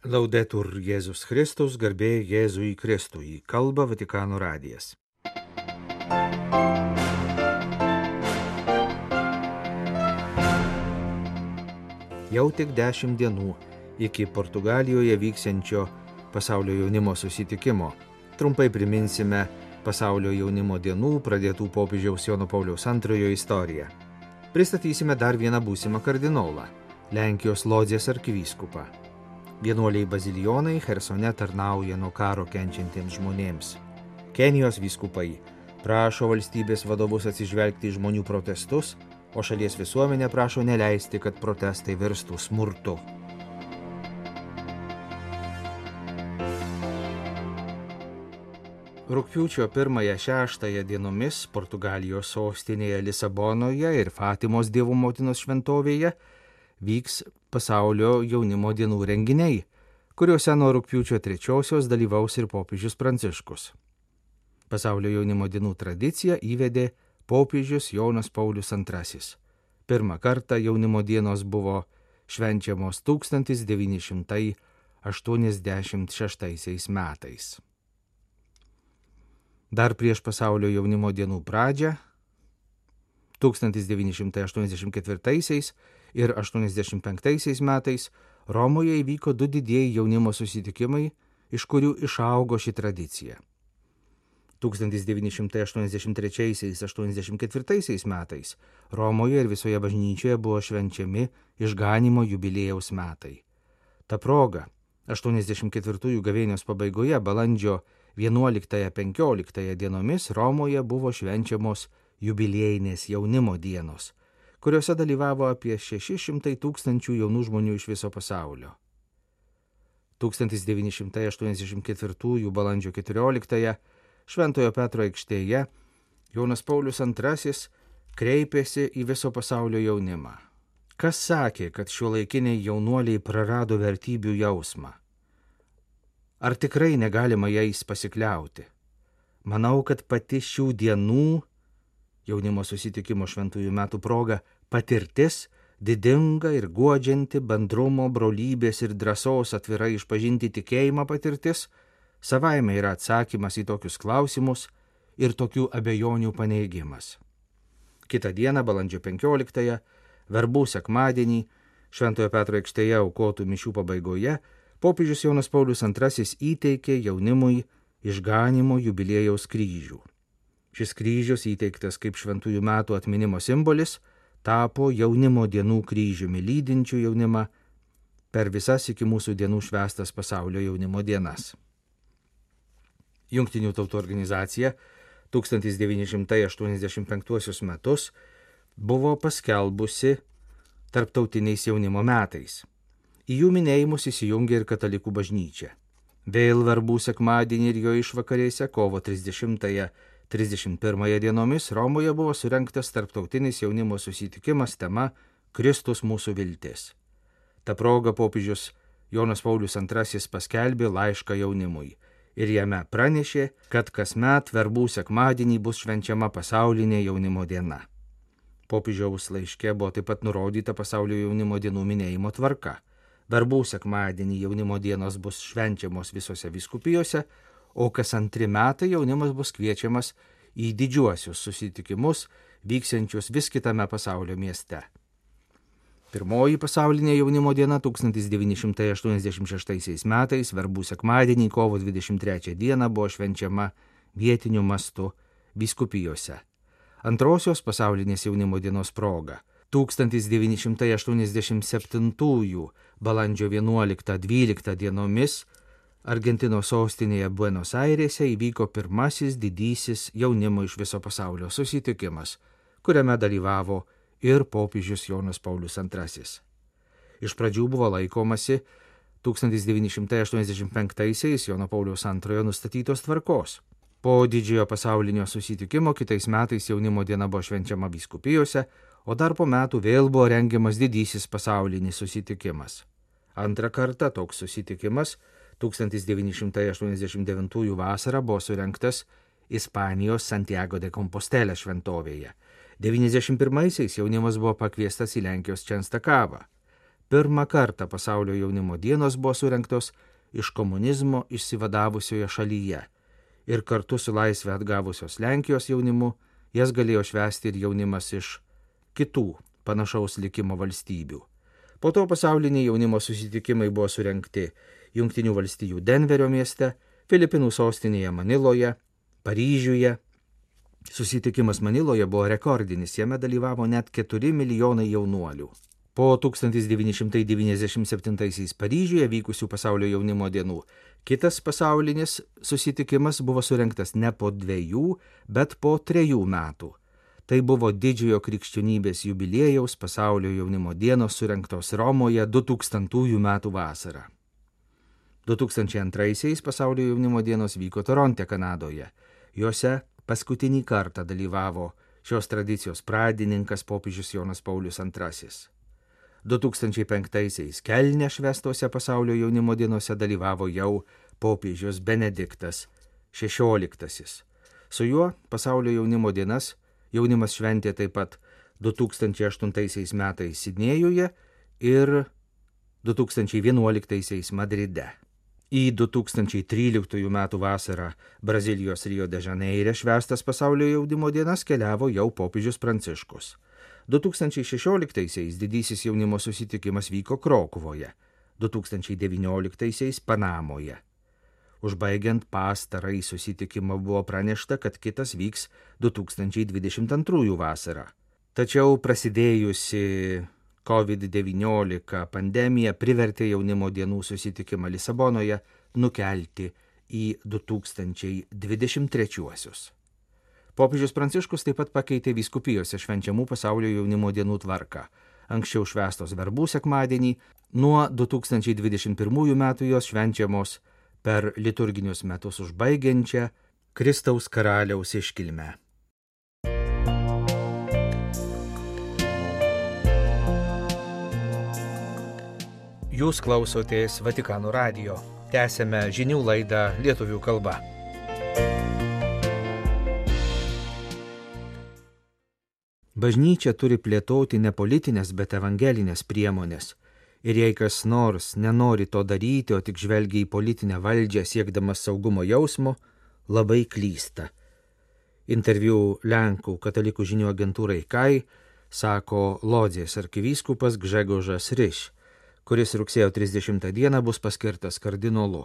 Laudetur Jėzus Kristus, garbė Jėzui Kristui, kalba Vatikano radijas. Jau tik dešimt dienų iki Portugalijoje vyksiančio pasaulio jaunimo susitikimo. Trumpai priminsime pasaulio jaunimo dienų pradėtų popiežiaus Jono Pauliaus antrojo istoriją. Pristatysime dar vieną būsimą kardinolą - Lenkijos Lodzės arkivyskupą. Vienuoliai bazilijonai Hersone tarnauja nuo karo kenčiantiems žmonėms. Kenijos vyskupai prašo valstybės vadovus atsižvelgti į žmonių protestus, o šalies visuomenė prašo neleisti, kad protestai virstų smurtu. Rūpiučio 1-6 dienomis Portugalijos sostinėje Lisabonoje ir Fatimos Dievo motinos šventovėje vyks pasaulio jaunimo dienų renginiai, kuriuose nuo rūpiučio 3 dalyvaus ir popiežius Pranciškus. Pasaulio jaunimo dienų tradiciją įvedė popiežius Jonas Paulius II. Pirmą kartą jaunimo dienos buvo švenčiamos 1986 metais. Dar prieš pasaulio jaunimo dienų pradžią 1984 ir 1985 metais Romoje įvyko du didieji jaunimo susitikimai, iš kurių išaugo ši tradicija. 1983-1984 metais Romoje ir visoje bažnyčioje buvo švenčiami išganimo jubiliejaus metai. Ta proga 84 gavėnios pabaigoje balandžio 11-15 dienomis Romoje buvo švenčiamos jubiliejinės jaunimo dienos, kuriuose dalyvavo apie 600 tūkstančių jaunų žmonių iš viso pasaulio. 1984 balandžio 14 Šventojo Petro aikštėje Jonas Paulius II kreipėsi į viso pasaulio jaunimą. Kas sakė, kad šiuolaikiniai jaunuoliai prarado vertybių jausmą? Ar tikrai negalima jais pasikliauti? Manau, kad pati šių dienų jaunimo susitikimo šventųjų metų proga patirtis didinga ir guodžianti bendrumo, brolybės ir drąsos atvirai išpažinti tikėjimą patirtis savaime yra atsakymas į tokius klausimus ir tokių abejonių paneigimas. Kita diena, balandžio 15-ąją, verbų sekmadienį, Šventojo Petro aikštėje aukotų mišių pabaigoje, popiežius Jonas Paulius II įteikė jaunimui išganimo jubiliejaus kryžių. Šis kryžius įteiktas kaip šventųjų metų atminimo simbolis, tapo jaunimo dienų kryžiumi lydinčių jaunimą per visas iki mūsų dienų švestas pasaulio jaunimo dienas. Junktinių tautų organizacija 1985 metus buvo paskelbusi tarptautiniais jaunimo metais. Į jų minėjimus įsijungė ir katalikų bažnyčia. Vėl verbų sekmadienį ir jo išvakarėse kovo 30-31 dienomis Romoje buvo surinktas tarptautinis jaunimo susitikimas tema Kristus mūsų viltis. Ta proga popiežius Jonas Paulius II paskelbė laišką jaunimui ir jame pranešė, kad kasmet verbų sekmadienį bus švenčiama pasaulinė jaunimo diena. Popiežiaus laiške buvo taip pat nurodyta pasaulio jaunimo dienų minėjimo tvarka. Verbų sekmadienį jaunimo dienos bus švenčiamos visose viskupijose, o kas antri metai jaunimas bus kviečiamas į didžiuosius susitikimus vyksiančius vis kitame pasaulio mieste. Pirmoji pasaulinė jaunimo diena 1986 metais, verbų sekmadienį, kovo 23 dieną buvo švenčiama vietiniu mastu viskupijose. Antrosios pasaulinės jaunimo dienos proga 1987 balandžio 11-12 dienomis Argentinos sostinėje Buenos Airėse įvyko pirmasis didysis jaunimo iš viso pasaulio susitikimas, kuriame dalyvavo ir popiežius Jonas Paulius II. Iš pradžių buvo laikomasi 1985-aisiais Jono Pauliaus II nustatytos tvarkos. Po didžiojo pasaulinio susitikimo kitais metais jaunimo diena buvo švenčiama vyskupijose, o dar po metų vėl buvo rengiamas didysis pasaulinis susitikimas. Antrą kartą toks susitikimas 1989 vasarą buvo surinktas Ispanijos Santiago de Compostela šventovėje. 91-aisiais jaunimas buvo pakviestas į Lenkijos Čenstakavą. pirmą kartą pasaulio jaunimo dienos buvo surinktos iš komunizmo išsivadavusioje šalyje ir kartu su laisvę atgavusios Lenkijos jaunimu jas galėjo švęsti ir jaunimas iš kitų panašaus likimo valstybių. Po to pasauliniai jaunimo susitikimai buvo surenkti Junktinių valstijų Denverio mieste, Filipinų sostinėje Maniloje, Paryžiuje. Susitikimas Maniloje buvo rekordinis, jame dalyvavo net 4 milijonai jaunuolių. Po 1997 Paryžiuje vykusių pasaulio jaunimo dienų kitas pasaulinis susitikimas buvo surinktas ne po dviejų, bet po trejų metų. Tai buvo didžiojo krikščionybės jubiliejaus pasaulio jaunimo dienos surinktos Romoje 2000 metų vasarą. 2002 pasaulio jaunimo dienos vyko Toronte, Kanadoje. Juose paskutinį kartą dalyvavo šios tradicijos pradininkas popiežius Jonas Paulius II. 2005-aisiais Kelne švestose pasaulio jaunimo dienose dalyvavo jau popiežius Benediktas XVI. Su juo pasaulio jaunimo dienas jaunimas šventė taip pat 2008 metais Sidnėjuje ir 2011 Madride. Į 2013 m. vasarą Brazilijos Rio de Žaneire švestas pasaulio jaunimo dienas keliavo jau popiežius Pranciškus. 2016-aisiais didysis jaunimo susitikimas vyko Krokuvoje, 2019-aisiais Panamoje. Užbaigiant pastarąjį susitikimą buvo pranešta, kad kitas vyks 2022 vasarą. Tačiau prasidėjusi COVID-19 pandemija privertė jaunimo dienų susitikimą Lisabonoje nukelti į 2023. Popiežius Pranciškus taip pat pakeitė vyskupijose švenčiamų pasaulio jaunimo dienų tvarką. Anksčiau švestos verbų sekmadienį, nuo 2021 metų jos švenčiamos per liturginius metus užbaigiančią Kristaus karaliaus iškilmę. Jūs klausotės Vatikano radio. Tęsėme žinių laidą lietuvių kalba. Bažnyčia turi plėtoti ne politinės, bet evangelinės priemonės. Ir jei kas nors nenori to daryti, o tik žvelgia į politinę valdžią siekdamas saugumo jausmo, labai klysta. Interviu Lenkų katalikų žinių agentūrai KAI sako Lodzės arkivyskupas Gžegožas Ryš, kuris rugsėjo 30 dieną bus paskirtas kardinolu.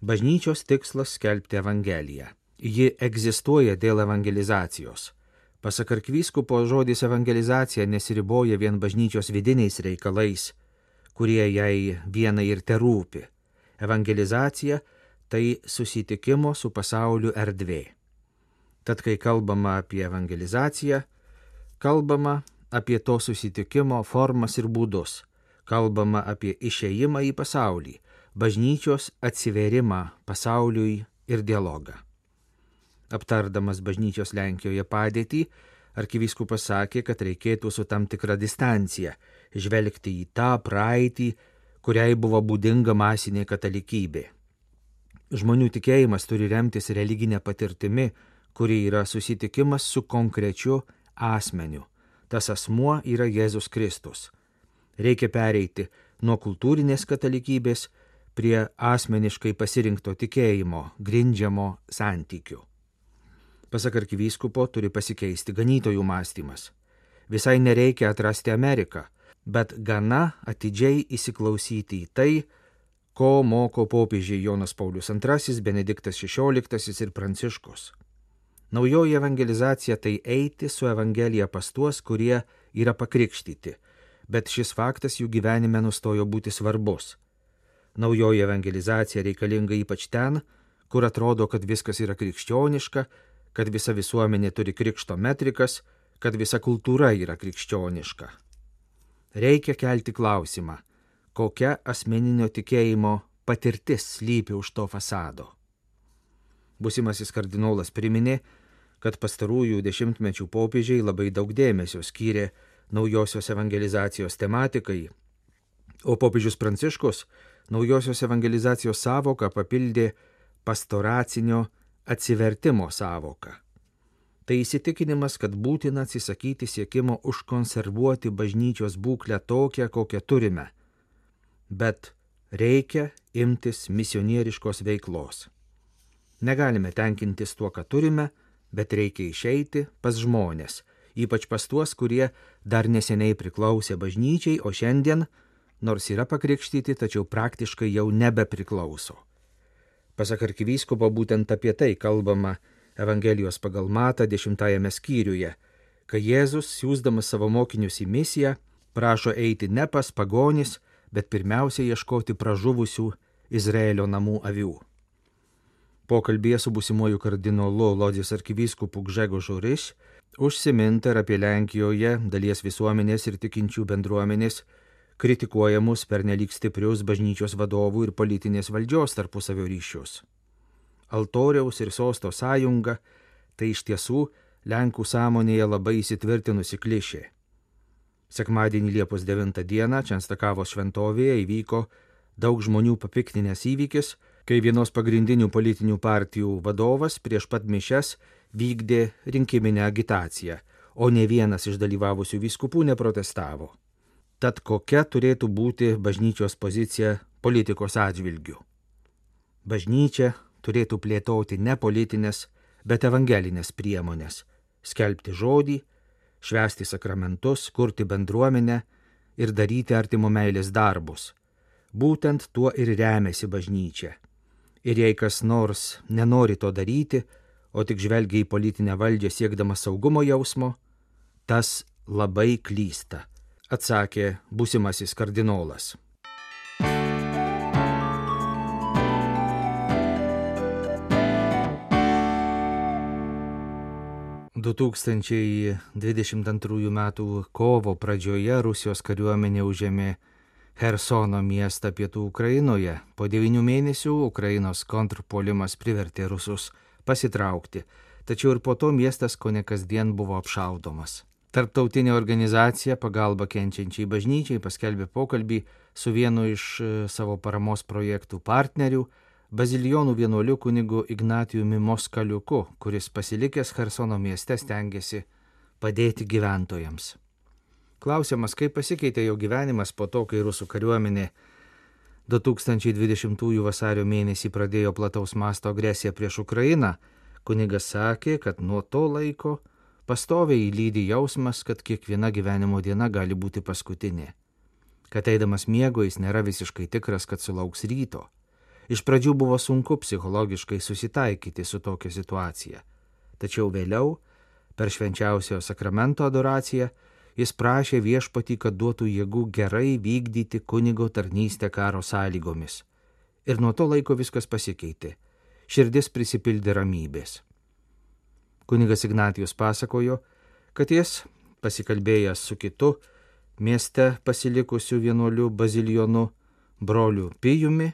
Bažnyčios tikslas skelbti Evangeliją. Ji egzistuoja dėl evangelizacijos. Pasak arkvyskupo žodis evangelizacija nesiriboja vien bažnyčios vidiniais reikalais, kurie jai vienai ir terūpi. Evangelizacija tai susitikimo su pasauliu erdvė. Tad kai kalbama apie evangelizaciją, kalbama apie to susitikimo formas ir būdus, kalbama apie išėjimą į pasaulį, bažnyčios atsiverimą pasauliui ir dialogą. Aptardamas bažnyčios Lenkijoje padėtį, arkivyskupas sakė, kad reikėtų su tam tikra distancija žvelgti į tą praeitį, kuriai buvo būdinga masinė katalikybė. Žmonių tikėjimas turi remtis religinė patirtimi, kuri yra susitikimas su konkrečiu asmeniu. Tas asmuo yra Jėzus Kristus. Reikia pereiti nuo kultūrinės katalikybės prie asmeniškai pasirinkto tikėjimo, grindžiamo santykių. Pasak arkivyskupo, turi pasikeisti ganytojų mąstymas. Visai nereikia atrasti Ameriką, bet gana atidžiai įsiklausyti į tai, ko moko popiežiai Jonas Paulius II, Benediktas XVI ir Pranciškus. Naujoji evangelizacija tai eiti su Evangelija pas tuos, kurie yra pakrikštyti, bet šis faktas jų gyvenime nustojo būti svarbus. Naujoji evangelizacija reikalinga ypač ten, kur atrodo, kad viskas yra krikščioniška kad visa visuomenė turi krikšto metrikas, kad visa kultūra yra krikščioniška. Reikia kelti klausimą, kokia asmeninio tikėjimo patirtis slypi už to fasado. Busimasis kardinolas priminė, kad pastarųjų dešimtmečių popiežiai labai daug dėmesio skyrė naujosios evangelizacijos tematikai, o popiežius Pranciškus naujosios evangelizacijos savoką papildė pastoracinio atsivertimo savoką. Tai įsitikinimas, kad būtina atsisakyti siekimo užkonservuoti bažnyčios būklę tokią, kokią turime. Bet reikia imtis misionieriškos veiklos. Negalime tenkintis tuo, ką turime, bet reikia išeiti pas žmonės, ypač pas tuos, kurie dar neseniai priklausė bažnyčiai, o šiandien, nors yra pakrikštyti, tačiau praktiškai jau nebepriklauso. Pasak arkivyskupo būtent apie tai kalbama Evangelijos pagal Matą dešimtajame skyriuje, kai Jėzus, siūsdamas savo mokinius į misiją, prašo eiti ne pas pagonis, bet pirmiausia ieškoti pražuvusių Izraelio namų avių. Pokalbėje su busimuoju kardinolu Lodės arkivyskupu Gžego Žuris užsiminta ir apie Lenkijoje dalies visuomenės ir tikinčių bendruomenės kritikuojamus per nelik stiprius bažnyčios vadovų ir politinės valdžios tarpusavio ryšius. Altoriaus ir sosto sąjunga tai iš tiesų Lenkų sąmonėje labai įsitvirtinusi klišė. Sekmadienį Liepos 9 dieną Čenstakavos šventovėje įvyko daug žmonių papiktinės įvykis, kai vienos pagrindinių politinių partijų vadovas prieš pat mišes vykdė rinkiminę agitaciją, o ne vienas iš dalyvavusių vyskupų neprotestavo. Tad kokia turėtų būti bažnyčios pozicija politikos atžvilgių? Bažnyčia turėtų plėtoti ne politinės, bet evangelinės priemonės - skelbti žodį, švęsti sakramentus, kurti bendruomenę ir daryti artimo meilės darbus. Būtent tuo ir remiasi bažnyčia. Ir jei kas nors nenori to daryti, o tik žvelgia į politinę valdžią siekdamas saugumo jausmo, tas labai klysta, atsakė būsimasis kardinolas. 2022 m. kovo pradžioje Rusijos kariuomenė užėmė Hersono miestą pietų Ukrainoje. Po devinių mėnesių Ukrainos kontrpolimas privertė rusus pasitraukti, tačiau ir po to miestas ko ne kasdien buvo apšaudomas. Tarptautinė organizacija pagalba kenčiančiai bažnyčiai paskelbė pokalbį su vienu iš e, savo paramos projektų partnerių bazilijonų vienuoliu kunigu Ignatijumi Moskaliuku, kuris pasilikęs Hersono mieste stengiasi padėti gyventojams. Klausimas, kaip pasikeitė jo gyvenimas po to, kai rusų kariuomenė 2020 vasario mėnesį pradėjo plataus masto agresiją prieš Ukrainą, kunigas sakė, kad nuo to laiko pastoviai įlydi jausmas, kad kiekviena gyvenimo diena gali būti paskutinė. Kad eidamas miego jis nėra visiškai tikras, kad sulauks ryto. Iš pradžių buvo sunku psichologiškai susitaikyti su tokia situacija, tačiau vėliau, per švenčiausiojo sakramento adoraciją, jis prašė viešpatį, kad duotų jėgų gerai vykdyti kunigo tarnystę karo sąlygomis. Ir nuo to laiko viskas pasikeitė. Širdis prisipildė ramybės. Kunigas Ignatijus pasakojo, kad jis, pasikalbėjęs su kitu, mieste pasilikusiu vienuoliu Bazilijonu, broliu Pijumi,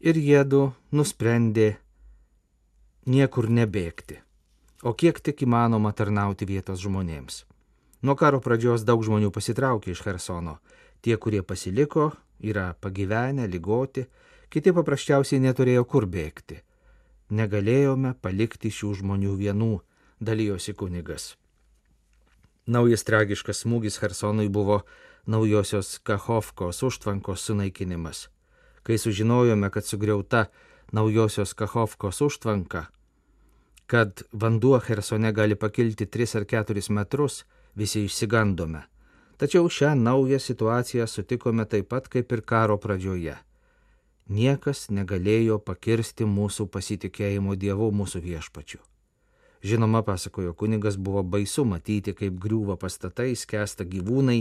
ir jėdu nusprendė niekur nebėgti, o kiek tik įmanoma tarnauti vietos žmonėms. Nuo karo pradžios daug žmonių pasitraukė iš Hersono. Tie, kurie pasiliko, yra pagyvenę, lygoti, kiti paprasčiausiai neturėjo kur bėgti. Negalėjome palikti šių žmonių vienų, dalyjosi kunigas. Naujas tragiškas smūgis Hersonui buvo naujosios Kachovkos užtvankos sunaikinimas kai sužinojome, kad sugriauta naujosios Kachovkos užtvanka, kad vanduo Hersone gali pakilti 3 ar 4 metrus, visi išsigandome. Tačiau šią naują situaciją sutikome taip pat kaip ir karo pradžioje. Niekas negalėjo pakirsti mūsų pasitikėjimo Dievu mūsų viešpačiu. Žinoma, pasakojo kunigas, buvo baisu matyti, kaip griūva pastatai, skęsta gyvūnai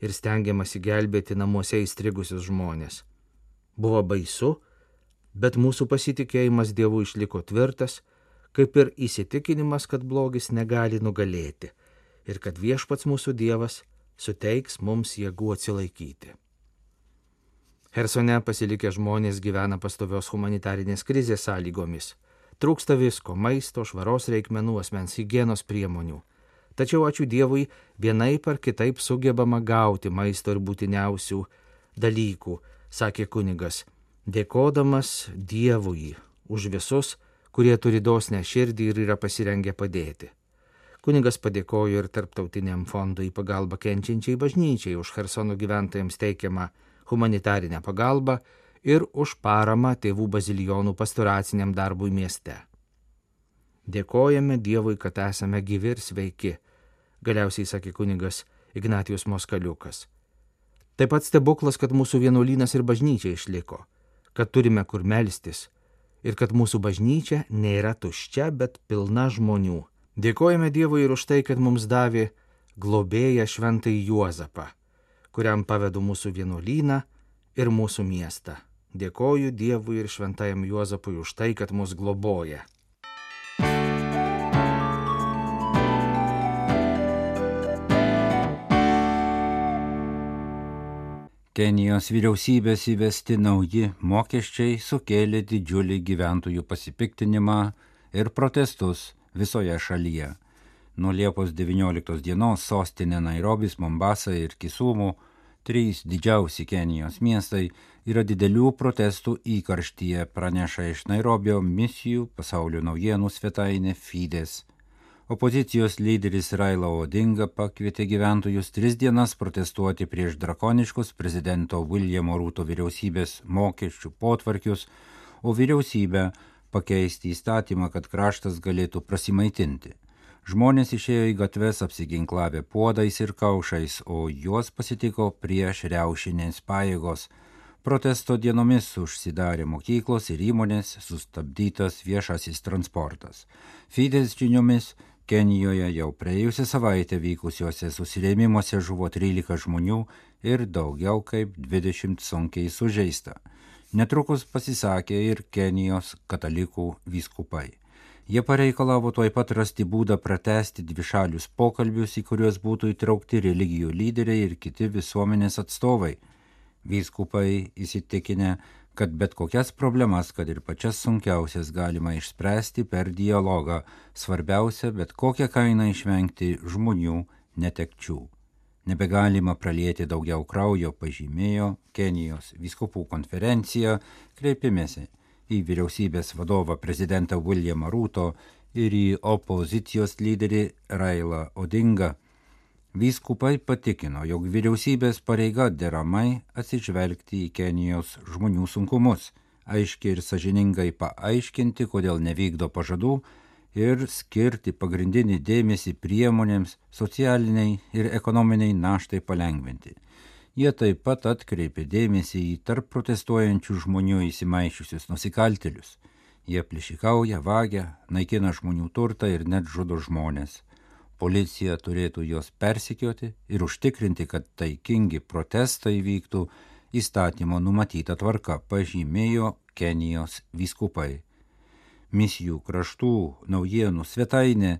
ir stengiamasi gelbėti namuose įstrigusius žmonės. Buvo baisu, bet mūsų pasitikėjimas Dievu išliko tvirtas, kaip ir įsitikinimas, kad blogis negali nugalėti ir kad viešpats mūsų Dievas suteiks mums jėgų atsilaikyti. Hersone pasilikę žmonės gyvena pastovios humanitarinės krizės sąlygomis. Trūksta visko - maisto, švaros reikmenų, asmens hygienos priemonių. Tačiau ačiū Dievui, vienaip ar kitaip sugebama gauti maisto ir būtiniausių dalykų sakė kunigas, dėkodamas Dievui už visus, kurie turi dosnę širdį ir yra pasirengę padėti. Kunigas padėkojo ir tarptautiniam fondui pagalba kenčiančiai bažnyčiai už Hersono gyventojams teikiamą humanitarinę pagalbą ir už paramą tėvų bazilijonų pastoraciniam darbui mieste. Dėkojame Dievui, kad esame gyvi ir sveiki, galiausiai sakė kunigas Ignatijus Moskaliukas. Taip pat stebuklas, kad mūsų vienuolynas ir bažnyčia išliko, kad turime kur melstis ir kad mūsų bažnyčia nėra tuščia, bet pilna žmonių. Dėkojame Dievui ir už tai, kad mums davė globėją šventai Juozapą, kuriam pavedu mūsų vienuolyną ir mūsų miestą. Dėkoju Dievui ir šventajam Juozapui už tai, kad mus globoja. Kenijos vyriausybės įvesti nauji mokesčiai sukėlė didžiulį gyventojų pasipiktinimą ir protestus visoje šalyje. Nuo Liepos 19 dienos sostinė Nairobis, Mombasa ir Kisumų, trys didžiausi Kenijos miestai, yra didelių protestų įkarštyje, praneša iš Nairobio misijų pasaulio naujienų svetainė Fides. Opozicijos lyderis Raila Odinga pakvietė gyventojus tris dienas protestuoti prieš drakoniškus prezidento Viljamo Rūto vyriausybės mokesčių potvarkius, o vyriausybę pakeisti įstatymą, kad kraštas galėtų prasimaitinti. Žmonės išėjo į gatves apsiginklavę puodais ir kaušais, o juos pasitiko prieš riaušinės pajėgos. Protesto dienomis užsidarė mokyklos ir įmonės, sustabdytas viešasis transportas. Fides žiniomis Kenijoje jau praėjusią savaitę vykusiuose susirėmimuose žuvo 13 žmonių ir daugiau kaip 20 sunkiai sužeista. Netrukus pasisakė ir Kenijos katalikų vyskupai. Jie pareikalavo tuoj pat rasti būdą pratesti dvišalius pokalbius, į kuriuos būtų įtraukti religijų lyderiai ir kiti visuomenės atstovai. Vyskupai įsitikinę, kad bet kokias problemas, kad ir pačias sunkiausias galima išspręsti per dialogą, svarbiausia bet kokią kainą išvengti žmonių netekčių. Nebegalima pralieti daugiau kraujo, pažymėjo Kenijos viskupų konferencija, kreipimėsi į vyriausybės vadovą prezidentą Williamą Rūto ir į opozicijos lyderį Railą Odingą. Vyskupai patikino, jog vyriausybės pareiga deramai atsižvelgti į Kenijos žmonių sunkumus, aiškiai ir sažiningai paaiškinti, kodėl nevykdo pažadų ir skirti pagrindinį dėmesį priemonėms socialiniai ir ekonominiai naštai palengventi. Jie taip pat atkreipė dėmesį į tarp protestuojančių žmonių įsimaišiusius nusikaltelius. Jie plišikauja, vagia, naikina žmonių turtą ir net žudo žmonės policija turėtų juos persikioti ir užtikrinti, kad taikingi protestai vyktų įstatymo numatyta tvarka, pažymėjo Kenijos vyskupai. Misijų kraštų naujienų svetainė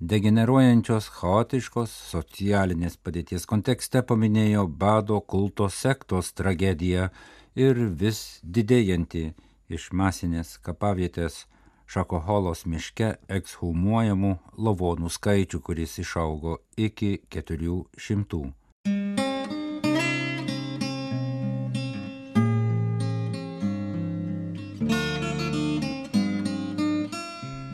degeneruojančios chaotiškos socialinės padėties kontekste paminėjo bado kulto sektos tragediją ir vis didėjantį iš masinės kapavietės Šakoholos miške ekshumuojamų lavonų skaičių, kuris išaugo iki 400.